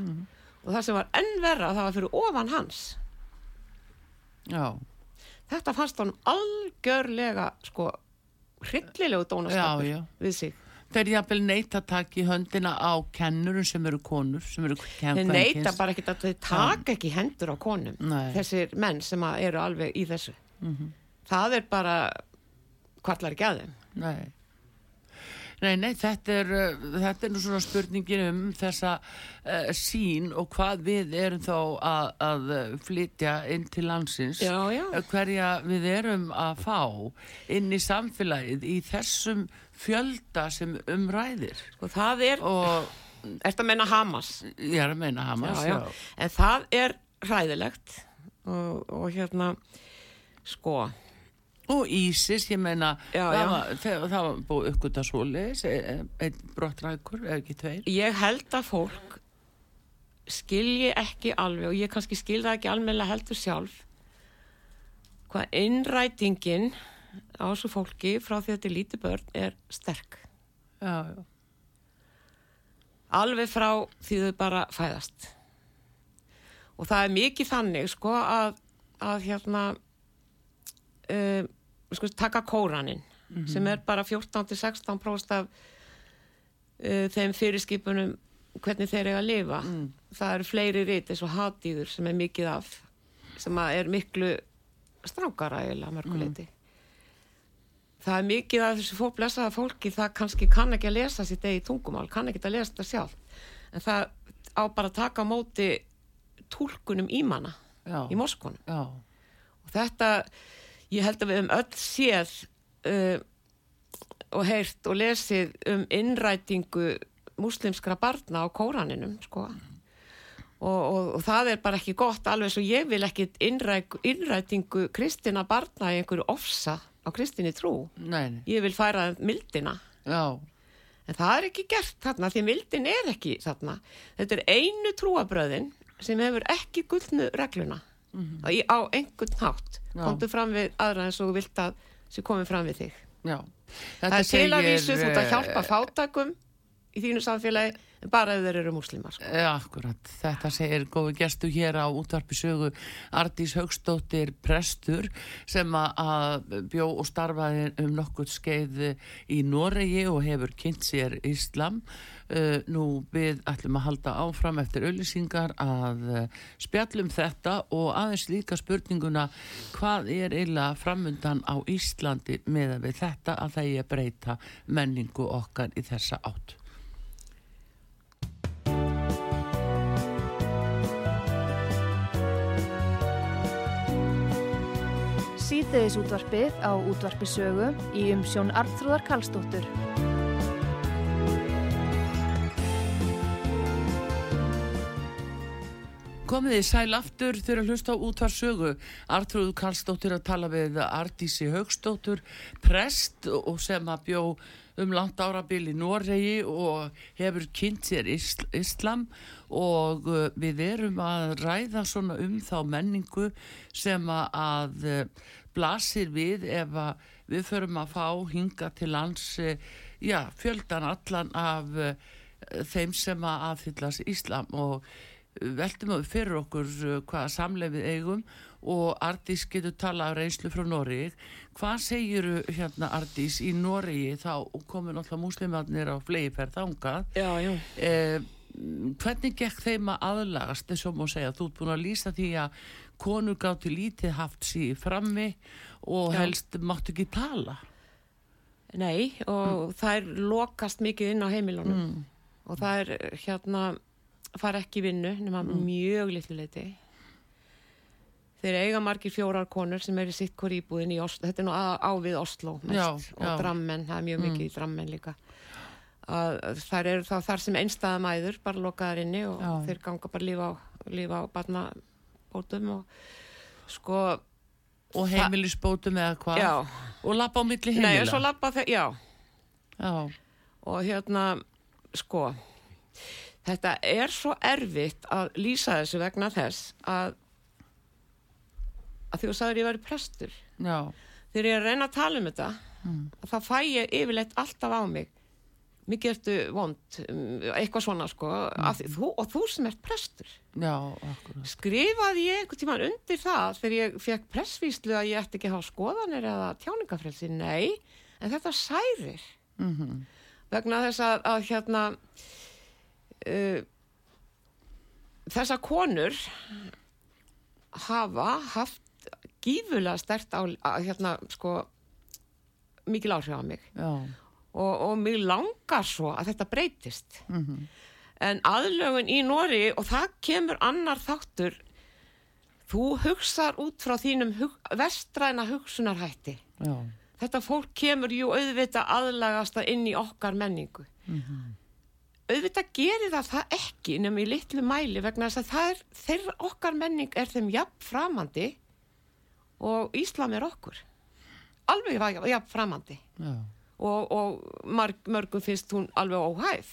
Og það sem var enn verra það var fyrir ofan hans. Já, þetta fannst honum algjörlega sko hryllilegu já. við sig. Þeir jafnvel neita að taka í höndina á kennurum sem eru konur, sem eru þeir neita bara ekkert að þeir taka ekki hendur á konum Nei. þessir menn sem eru alveg í þessu. Það er bara kvallar ekki að þeim. Nei. Nei, nei, þetta er, uh, þetta er nú svona spurningin um þessa uh, sín og hvað við erum þá að, að uh, flytja inn til landsins. Já, já. Hverja við erum að fá inn í samfélagið í þessum fjölda sem umræðir. sko það er, Og ertu að menna Hamas ég er að meina Hamas, já, já. en það er hræðilegt og, og hérna sko Og Ísis, ég meina, Já, það, já. Var, það, það var búið uppgöta svoleiðis, e- einn brottrækur, eða ekki tveir. ég held að fólk skilji ekki alveg og ég kannski skil það ekki almennilega heldur sjálf hvað innrætingin á þessu fólki frá því að þetta er lítið börn er sterk Já, alveg frá því þau bara fæðast og það er mikið þannig sko að, að hérna uh, sko, taka kóranin sem er bara 14-16 próst af uh, þeim fyrirskipunum hvernig þeir eiga að lifa. Það eru fleiri rit eins og hatíður sem er mikið af sem er miklu strákara eiginlega mörguleiti það er mikið af þessu fóblessaða fólki það kannski kann ekki að lesa sitt eigi tungumál kann ekki að lesa þetta sjálf en það á bara að taka á móti túlkunum ímanna Já, í Moskvunum já, og þetta, ég held að við höfum öll séð uh, og heyrt og lesið um innrætingu múslimskra barna á kóraninum sko. og, og, og það er bara ekki gott alveg svo ég vil ekki innræk, innrætingu kristina barna í einhverju ofsa á kristinni trú. Nei, nei, ég vil færa mildina. Já, en það er ekki gert þarna því mildin er ekki þarna. Þetta er einu trúabröðin sem hefur ekki gullnu regluna í, á einhvern. Já. komdu fram við aðra eins og vilt að sem komið fram við þig það er til að vísu þú ert að eh, hjálpa fátakum í þínu samfélagi bara ef þeir eru múslimar sko. Já, akkurat. Þetta segir góði gestu hér á útvarpi sögu Ardís Högstóttir prestur sem að- að bjó og starfaði um nokkuð skeið í Noregi og hefur kynnt sér Íslam. Uh, nú við ætlum að halda áfram eftir auðlýsingar að uh, spjallum þetta og aðeins líka spurninguna hvað er eiginlega framundan á Íslandi með við þetta að það er breyta menningu okkar í þessa átt. Síðdeðis útvarpið á útvarpi sögu í umsjón Arnþróðar Karlsdóttur. Komið þið sæl aftur þegar að hlusta á útvarsögu. Artrúðu Karlsdóttir að tala við Ardísi Högstóttur, prest og sem að bjó um langt árabil í Noregi og hefur kynnt sér isl Islam og uh, við erum að ræða svona um þá menningu sem að, uh, blasir við ef við förum að fá hinga til lands uh, já, fjöldan allan af þeim sem að aðfyllast Íslam og veltum við fyrir okkur hvaða samleifið eigum og Ardís getur talað af reynslu frá Noregi. Hvað segir hérna Ardís í Noregi þá komin alltaf múslimarnir á fleiðferð þangað? já, já. Eh, hvernig gekk þeim að aðlagast þess að má segja? Þú ert búin að lýsa því að konur gátti lítið haft síð frammi og Já. helst máttu ekki tala. Nei, og það er lokast mikið inn á heimilunum Mm. og það er hérna fara ekki vinnu nema mjög litlu leiti þeir eiga margir fjórar konur sem er í sitt hvort íbúðin í Oslo þetta er nú á, á við Oslo mest Já, og já. drammen, það er mjög mikið í drammen líka að þær eru þá þar sem einstæða mæður bara lokaðar inni og Já. þeir ganga bara lífa á, lífa á barnabótum og sko Og heimilisbótum eða hvað? Og lappa á milli nei, heimila? og svo lappa þeir, já Já, og hérna sko þetta er svo erfitt að lýsa þessu vegna þess að að þú sagður ég væri prestur já, þegar ég að reyna að tala um þetta Mm. þá fæ ég yfirleitt alltaf á mig mikið ertu vond um, eitthvað svona sko mm. þú, og þú sem ert prestur. Já, skrifaði ég einhvern tímann undir það þegar ég fekk pressvíslu að ég ætti ekki að hafa skoðanir eða tjáningafrelsi, nei en þetta særir. Mm vegna þess að, að hérna uh, þessar konur hafa haft gífulega stert á að, hérna sko mikil áhrif á mig. Já, og, og mig langar svo að þetta breytist. Mhm, en aðlögun í Nóri og það kemur annar þáttur. Þú hugsar út frá þínum hug, vestræna hugsunarhætti. Já, þetta fólk kemur jú auðvitað aðlagast það inn í okkar menningu. Auðvitað gerir það það ekki nema í litlu mæli vegna þess að það er þeirra okkar menning er þeim jafn framandi og Íslam er okkur. Alveg jafn framandi. Já, og, og marg, mörgum finnst hún alveg óhæf.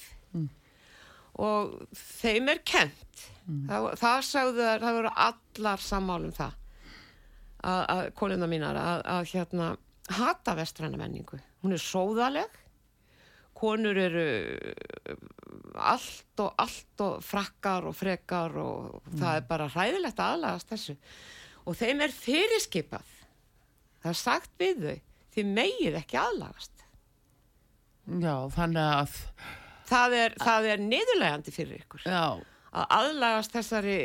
Og þeim er kent það, það sagðu þær, það voru allar sammálum það. Að, að konuna mínar að, að hérna hata vestræna menningu. Hún er sóðaleg. Konur eru allt og allt og frakkar og frekar og það er bara hræðilegt að aðlagast þessu. Og þeim er fyrirskipað. Það er sagt við þau þið megið ekki aðlagast já, þannig að, það er, er niðurlegandi fyrir ykkur. Já, að aðlagast þessari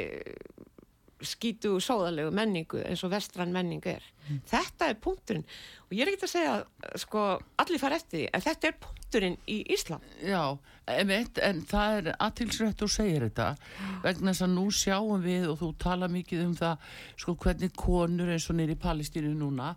skítu sóðalegu menningu eins og vestrann menning er þetta er punkturinn. Og ég er ekki að segja að sko, allir fara eftir því, en þetta er punkturinn í Ísland. Já, emitt, en það er aðtilsrætt og segir þetta vegna þess að nú sjáum við og þú tala mikið um það sko hvernig konur eins og nýri í Palestínu núna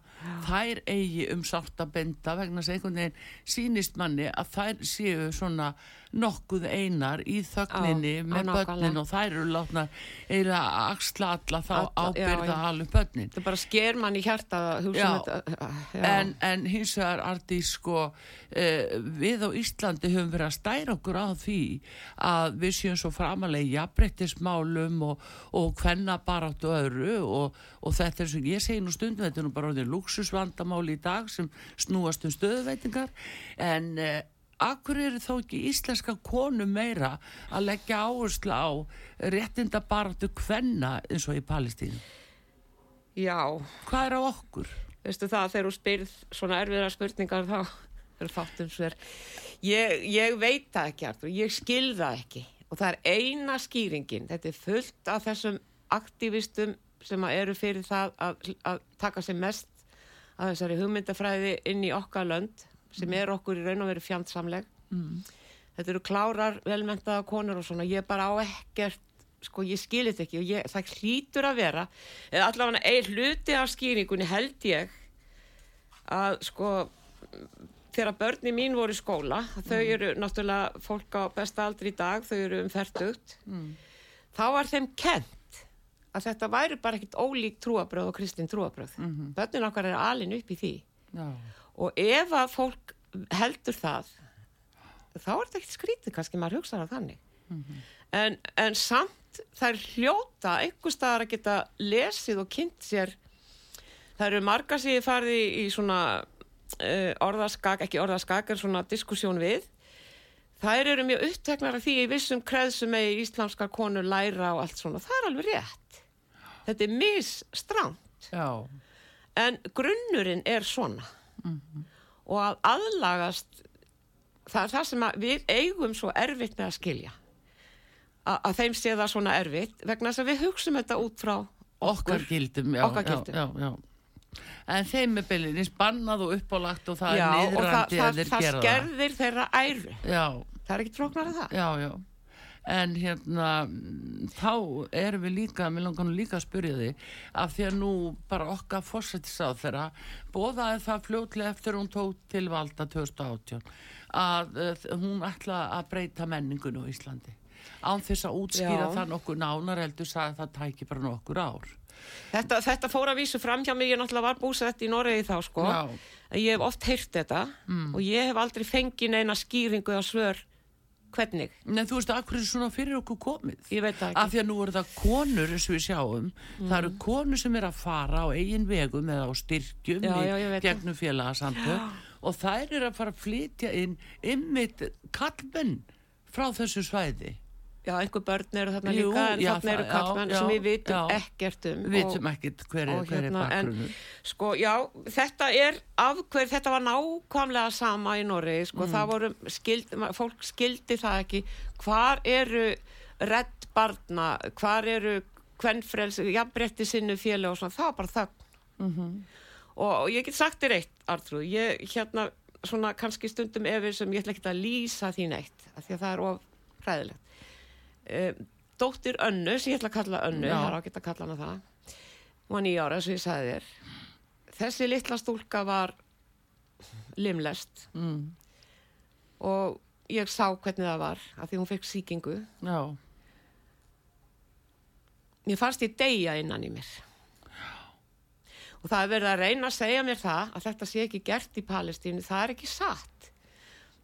þær eigi um sátt að benda vegna þess að einhvern veginn sínist manni að þær séu svona nokkuð einar í þögninni Já, með börnin og þær eru látna að axla alla þá já, ábyrða já. alveg börnin. Þetta bara sker mann í hjarta að hugsa um þetta já. En, en hins vegar Ardi sko eh, við á Íslandi höfum verið að stæra okkur á því að við séum svo framalega jafnbrettismálum og, og hvenna barátt og öðru og, og þetta er sem ég segi nú stundum þetta er nú bara orðin luxusvandamáli í dag sem snúast um stöðuveitingar en eh, Akkur eru þó ekki íslenska konu meira að leggja áherslu á réttinda baráttu hvenna eins og í Palestínu? Já, Hvað er á okkur? veistu það þegar þú spyrð svona erfiðra spurningar þá er fátum sver ég, ég veit það ekki Artur, ég skil það ekki. Og það er eina skýringin. Þetta er fullt af þessum aktivistum sem eru fyrir það að, að taka sér mest að þessari hugmyndafræði inn í okkar lönd sem er okkur í raun og veru fjandsamleg. Mm. þetta eru klárar, velmentaða konur og svona, ég bara á ekkert sko, ég skil þetta ekki og ég, það hlýtur að vera eða allavega einn hluti af skýringunni held ég að sko þegar börni mín voru í skóla þau eru náttúrulega fólk á besta aldri í dag, þau eru um færtugt Mm. þá var þeim kent að þetta væri bara ekkit ólík trúabröð og kristin trúabröð Mhm. börnin okkar er alin upp í því Já. og ef að fólk heldur það þá er þetta ekkert skrítið kannski maður hugsaður að þannig en, en samt það er hljóta einhver staðar að geta lesið og kynnt sér. Það eru margar sem ég farið í, í svona uh, orðaskak, ekki orðaskak en svona diskussjón við. Þær eru mjög uppteknar af því í vissum kreðsum með íslamskar konur læra og allt svona, það er alveg rétt. Þetta er misstrangt. Já. en grunnurinn er svona. Og að aðlagast það er það sem við eigum svo erfitt með að skilja að, að þeim sé það svona erfitt vegna þess að við hugsum þetta út frá okkar gildum, já, Okkar gildum. Já, já. en þeim er byllinins bannað og uppálagt og það er og það, niðrandi það, að það skerðir þeirra æru. Það það er ekki tróknar að það. En hérna þá erum við líka, mér langar nú líka að spyrja því af því að nú bara okkar fórsættisáð þeirra bóðaði það fljótlega eftir hún tók til valda 2018 að uh, hún ætla að breyta menningun á Íslandi án þess að útskýra Já. það nokkur nánar heldur sagði að það tæki bara nokkur ár. Þetta, þetta fór að vísu fram hjá mig ég náttúrulega var búsett í Noregi þá sko. Já. ég hef oft heyrt þetta og ég hef aldrei fengið neina skýringu á svör hvernig, Nei, þú veist, akkur er svona fyrir okkur komið? Ég veit ekki. Af því að nú eru það konur og við sjáum. Það eru konur sem er að fara á eigin vegum eða á styrkjum Já, í já, gegnum félagasamtök. Og þær eru að fara að flytja inn ymmit kallmenn frá þessu svæði Já, einhver börn eru þarna Jú, líka en já, þarna eru það- kallmenn sem við vitum já. ekkert um við vitum ekkit hver er, er hérna, en- bakgrunnur Sko, já, þetta er af hver, þetta var nákvæmlega sama í Noregi, sko, Mm. það voru skild, fólk skildi það ekki hvar eru redd barna, hvar eru kvennfrels, jafnbretti sinnu fjölu og svona, það var bara þögn Mhm. og, og ég get sagt þér eitt, Artrúð, ég hérna svona kannski stundum efir sem ég ætla ekki að lýsa því neitt, af því að það er of hræðilegt um, Dóttir Önnu, sem ég ætla að kalla Önnu, það er ágætt að kalla hana það. Hún var nýja ára, og ég sagði þér. Þessi litla stúlka var limlest. Mm, og ég sá hvernig það var af því hún fekk sýkingu. Já, mér fannst ég deyja innan í mér. Og það er verið að reyna að segja mér það að þetta sé ekki gert í Palestínu það er ekki satt.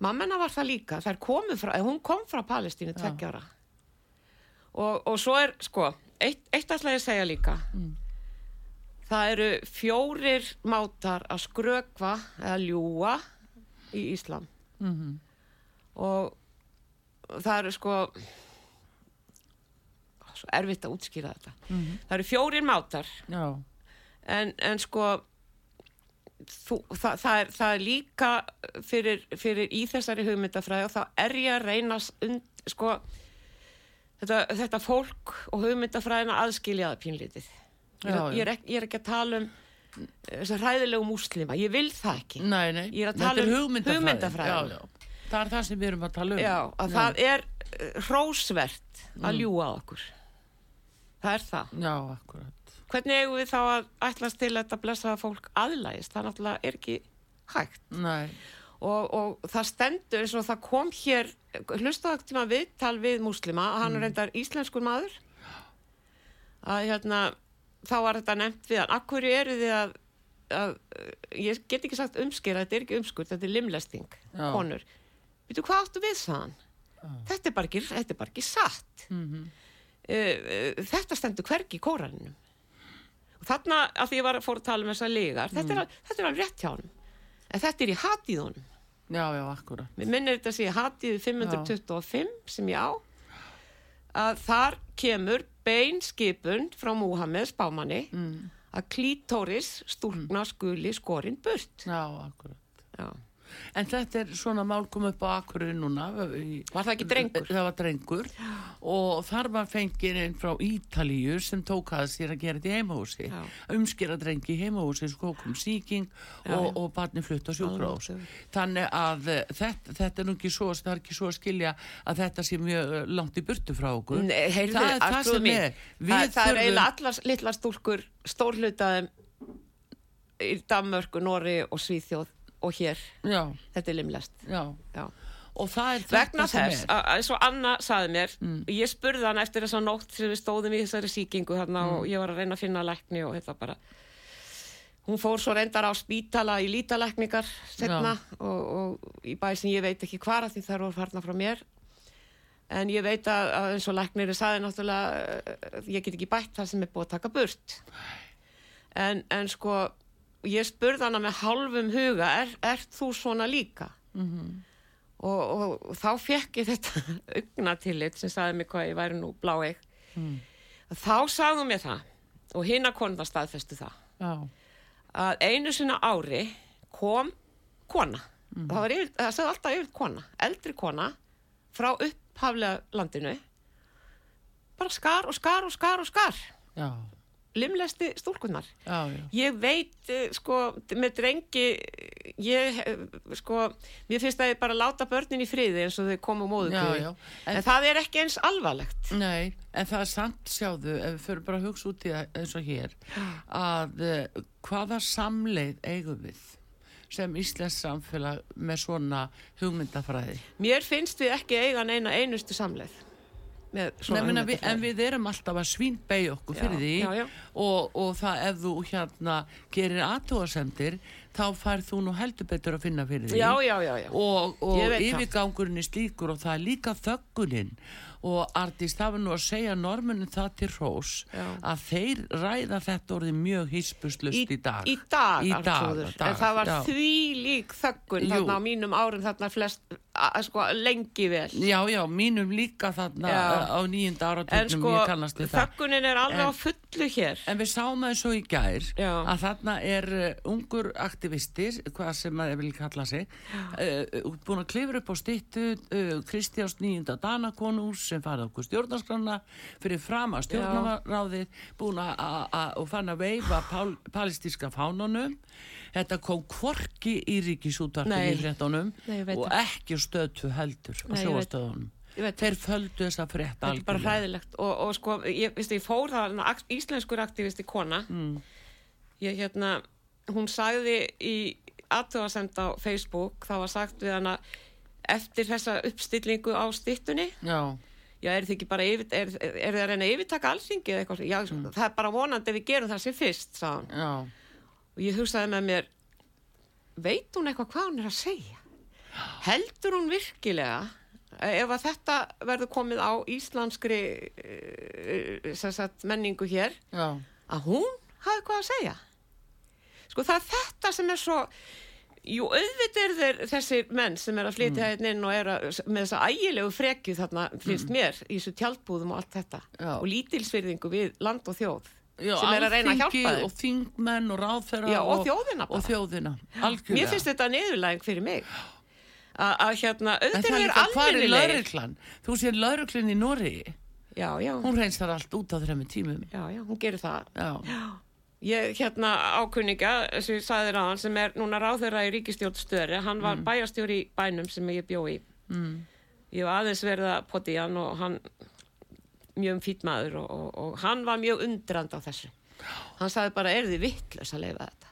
Mammena var það líka, komu frá hún kom frá Palestínu tveggjára og, og svo er sko, eitt, eitt ætla ég að segja líka. Það eru fjórir mátar að skrökva eða ljúa í Íslam. Mhm, og það eru sko svo erfitt að útskýra þetta. Mhm, það eru fjórir mátar. En, en sko þú, það, það, er, það er líka fyrir, fyrir í þessari hugmyndafræði og þá er ég að reyna und, sko þetta, þetta fólk og hugmyndafræðina aðskiljaða pínlítið ég, Já, já. ég, er ekki, ég er ekki að tala um þessar hræðilegu múslima, ég vil það ekki Nei, nei, Ég er að tala um hugmyndafræðin. hugmyndafræðina. Já. Það er það sem við erum að tala um. Já, að það er uh, hrósvert að ljúga á okkur það er það Já, akkurat. hvernig eigum við þá að ætlast til að þetta blessaða fólk aðlægist, það náttúrulega er ekki hægt Nei, og, og það stendur eins og það kom hér hlustaðu ekki tíma viðtal við múslima hann er reyndar íslenskur maður. Að hérna þá var þetta nefnt við hann akkur eru þið að, að ég get ekki sagt umskera, þetta er ekki umskur þetta er limlesting, Já. konur. Veitu hvað áttu við þann þetta er bara ekki, þetta er bara ekki satt. Mhm. uh, uh, þetta stendur hvergi í kóraninum og þarna að því ég var að fór að tala um þessa legar þetta, er, al- þetta er alveg rétt hjá hann en þetta er í hatíðunum já, já, akkurat. Mér minnir þetta að sé hatíðu 525 sem ég á að þar kemur bein skipun frá Múhammed spámanni Mm. að klítóris stúlna skuli skorinn burt. Já, akkurat. Já. En þetta er svona mál kom upp á Akureyri núna. Var það ekki drengur? Það var drengur og þar var fengið inn frá Ítalíu sem tók að sér að gera þetta í heimahúsi. Já. Umskera drengi í heimahúsi, sko kom síking Já, og, já. og barni flutt á sjúkrós. Þannig að eh, þetta, þetta er nú ekki svo, það er ekki svo að skilja að þetta sé mjög eh, langt í burtu frá okkur. Nei, heyrðu, það er það sem er. það, það er eiginlega allar litlar stúlkur stórhlutaðum í Danmörku, Nóri og Svíþjóð og hér, Já, þetta er limlest. já. Já. Og það er Vegna þess, að, að eins og Anna saði mér, ég spurði hann eftir þessa nótt sem við stóðum í þessari síkingu þarna og ég var að reyna að finna lækni og þetta bara hún fór svo reyndar á spítala í lítalækningar setna og, og í bæ sem ég veit ekki hvar að því þær voru farna frá mér. En ég veit að, að eins og lækniri saði náttúrulega ég get ekki bætt það sem er búið að taka burt. En, en sko ég spurði hana með hálfum huga er, er þú svona líka? Og, og þá fekk ég þetta augnatillit sem sagði mig hvað ég væri nú bláeig Mm. þá sagði hún mér það og hinn að konða staðfestu það Já, að einu sinna ári kom kona. Mhm. það, var yfir, það sagði alltaf yfir kona eldri kona frá upphaflega landinu. Bara skar og skar og skar og skar. Já, limlesti stúlkunar já, já. ég veit eh, sko með drengi ég eh, sko mér finnst að ég bara láta börnin í friði eins og þau móðukjöðu já. en, En- það er ekki eins alvarlegt Nei, en það er samt sjáðu, ef við fyrir bara að hugsa út í það eins og hér, að uh, hvaða samleið eigum við sem Íslands samfélag með svona hugmyndafræði? mér finnst við ekki eiga neina einustu samleið meina, við, en við erum alltaf að svínbegja okkur fyrir Já, því já, já. Og, og það ef þú hérna gerir aðtóasemdir þá færð þú nú heldur betur að finna fyrir því já, já, já, já. og, og yfirgangurinn er slíkur og það er líka þöggunin og það var nú að segja normunum það til hrós að þeir ræða þetta orðið mjög hispuslust í, dag í dag, Í dag, dag, en það var já. því lík þöggun Jú. þarna á mínum árum þarna flest sko, lengi vel Já, já, mínum líka þarna Já. á nýjunda en áratugnum sko ég kannast það þöggunin er alveg á fullu hér En við sáum það svo í gær Já. að þarna er uh, ungur aktivistir, hvað sem maður vil kalla sig, uh, búin að klifra upp á styttu uh, Kristjáns nýjunda Danakonús sem farið okkur stjórnarskrána fyrir fram að stjórnarráðið, búin að og fann að veifa pál, palestíska fánunum. Þetta kom kvorki í ríkisútvarpinu Nei. í veit og ekki stöðtu heldur á sjóastöðunum. Þeir földu þessa frétta þetta er bara hræðilegt. Og, og sko, ég, veistu, ég fór það íslenskur aktivisti kona. Mm. ég hérna hún sagði í aðtöðasend á Facebook, þá var sagt við hana eftir þessa uppstillingu á styttunni. Já, já, er þið ekki bara yfir, er, er, það að reyna að yfirtaka alþingi eða eitthvað, já, Mm. það er bara vonandi ef við gerum það sem fyrst, sagði hann já, og ég hugsaði með mér veit hún eitthvað hvað hún er að segja? Heldur hún virkilega ef að þetta verður komið á íslenskri uh, sagt, menningu hér já, að hún hafi eitthvað að segja. Sko það er þetta sem er svo jú auðvitað er þeir þessir menn sem er að flytja hérna inn og er að, með þessa ægilegu frekju þarna finnst mér í þessu tjaldbúðum og allt þetta. Já. og lítilsvirðingu við land og þjóð Já, sem er að reyna að hjálpa þeim. og þingmenn og ráðferða Já, og þjóðina og þjóðina, Mér finnst þetta niðurlæging fyrir mig að hérna, auðvitað er líka, hvað er lauruglan þú sér lauruglan í Nóri Já, já, hún reyns þar allt út á þremmu tímum já, já, hún gerir það já, Ég, hérna, ákunninga, sem ég sagði þér hann, sem er núna ráðherra í ríkistjórn störi, hann var mm. bæjastjóri í bænum sem ég bjó í. Mm. Ég var aðeins verið að poti hann og hann, mjög fýtt maður og, og, og hann var mjög undrand á þessu. Hann sagði bara, er þið vittlis að leifa þetta?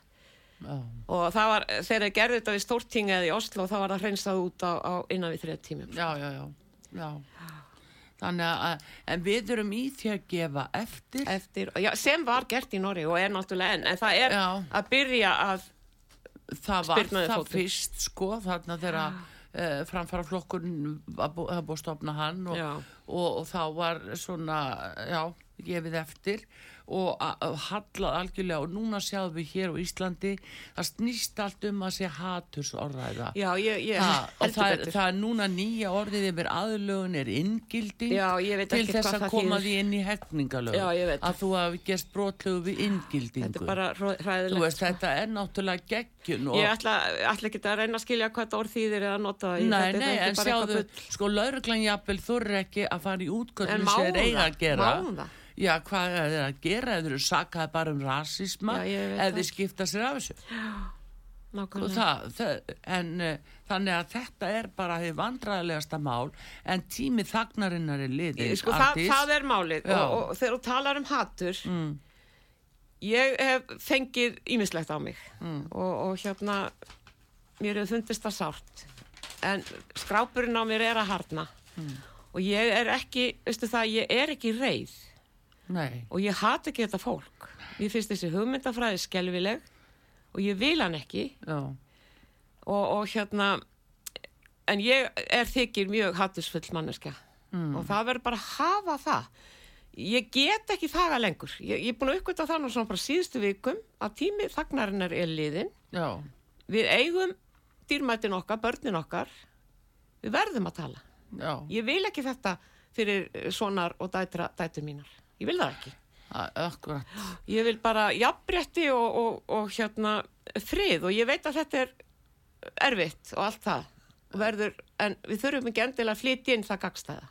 Já. Og það var, þegar ég gerði þetta við stórtingið í Oslo, þá var það hreinsað út á, á innan við þrejt tímum. Já, já, já. já. Þannig að, en við erum í því að gefa eftir. Eftir, já, sem var gert í Norri og er náttúrulega enn, en það er já. að byrja að það var það fótum. fyrst, sko, þarna þegar uh, eh, framfara flokkun að búið að stopna hann og, og, og þá var svona, já, gefið eftir og hallað algjörlega og núna sjáum við hér á Íslandi það snýst allt um að sé haturs orðræða Já, ég, ég Þa, og það er, það er núna nýja orðið yfir aðlögun er inngilding Já, til þess að koma því inn í hefningalögun að þú hafi gert brotlegu við inngildingu. Þetta er veist, sko. Þetta er náttúrulega geggjun Ég ætla, ætla ekki að reyna að skilja hvað orð þýðir eða nota Nei, nei, en sjáðu, sko lauruglanjapil þú er ekki að fara í útgöldum sem er eiga að gera já, hvað er það að gera? Ef þeir eru sakað bara um rasisma ef þeir skipta sér af þessu. Það, það, en uh, þannig að þetta er bara því vandræðilegasta mál en tími þagnarinnar er liðið sko, það, það er málið. Og, og þegar þú talar um hattur mm. ég hef fengið ímislegt á mig. Mm. og, og hérna mér hefur fundist það sárt. En skrápurinn á mér er að harna. Mm. og ég er ekki, veistu það, ég er ekki reið Nei. og ég hat ekki þetta fólk. Ég finnst þessi hugmyndafræði skelvileg og ég vil hann ekki. Og, og hérna en ég er þykir mjög hattusfull manneska mm. og það verður bara að hafa það. Ég get ekki þaga lengur. Ég, ég er búin að uppgöta þannig svona bara síðustu vikum að tími þagnarinnar er liðin Já. við eigum dýrmætin okkar, börnin okkar. Við verðum að tala. Já. ég vil ekki þetta fyrir sonar og dætra, dætur mínar ég vil það ekki. Akkurat. ég vil bara jafnbretti og, og, og hérna frið og ég veit að þetta er erfitt og allt það verður, en við þurfum ekki endilega að flytja inn það gagstæða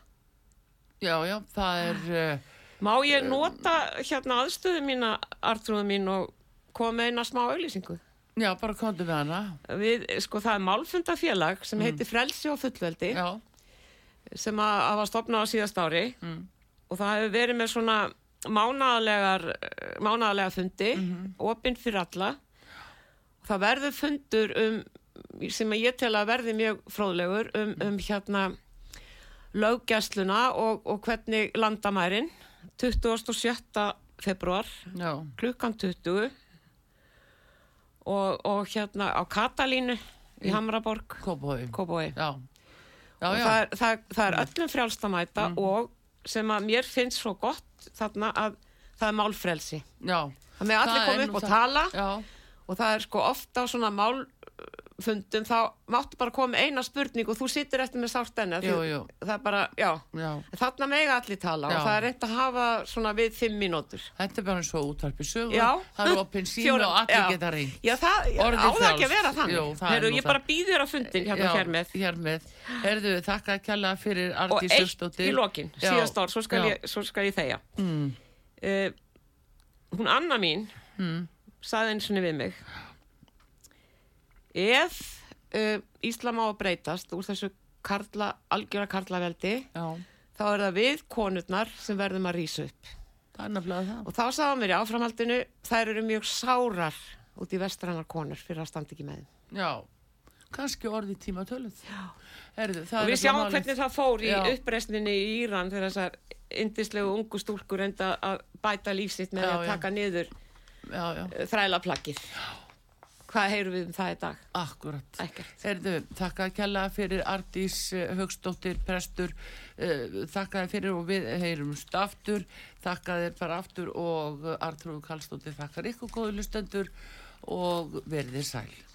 já, já, það er uh, má ég nota hérna aðstöðu mína artrúðu mín og koma eina smá auðlýsingu já, bara kontu við hana. Við, sko, það er málfundafélag sem mm. heitir Frelsi og fullveldi já. sem að, að var stopnað á síðast ári. Mm og það hefur verið með svona mánaðalega fundi mm -hmm. opinn fyrir alla og það verður fundur um sem ég tel að verði mjög fróðlegur um, um hérna löggæsluna og, og hvernig landamærin 27. februar Já. klukkan 20 og, og hérna á Katalínu í Hamraborg Kóboi og það er, það, það er öllum frjálstamæta mm. og sem að mér finnst svo gott þarna að það er málfrelsi. Já, það með allir koma upp og tala. Já. og það er sko ofta á svona málfundum þá máttu bara koma eina spurning og þú sittir eftir með sárt enni það er bara, já, já. þarna mega allir tala já. og það er reynd að hafa svona við fimm mínútur. Þetta er bara eins og útvarpi sögur það er opinn sín og allir geta reynd Já, það áður ekki að vera þannig. Jú, Heru, Ég bara býður á fundin hérna hér með. Hér með, herðu, þakka að kjalla fyrir Arti Söstóttir Og eitt í lokin, síðast ár, svo skal ég, svo skal ég þegja. Mm. uh, Hún Anna mín mm. saði eins og við mig ef uh, Íslam á að breytast úr þessu karla, algjöra karlaveldi Já. þá er það við konurnar sem verðum að rýsa upp. Og þá sáum við í áframhaldinu þær eru mjög sárar út í vestrannar konur fyrir að standa ekki með þeim. Já, kannski orði tíma töluð Herðu, og við sjáum málið. hvernig það fór í uppreysninni í Íran þegar þessar indislegu ungu stúlkur enda að bæta lífsitt með já, að taka já. niður þrælaplakkið Hvað heyrum við um það í dag? Akkurat. Erðu, þakka að kella fyrir Ardís eh, Högstóttir, prestur, uh, þakka þið fyrir og við heyrumst aftur, þakka þið bara aftur og Artrúð Kallstóttir þakkar ykkur góðu lustendur og verðið sæl.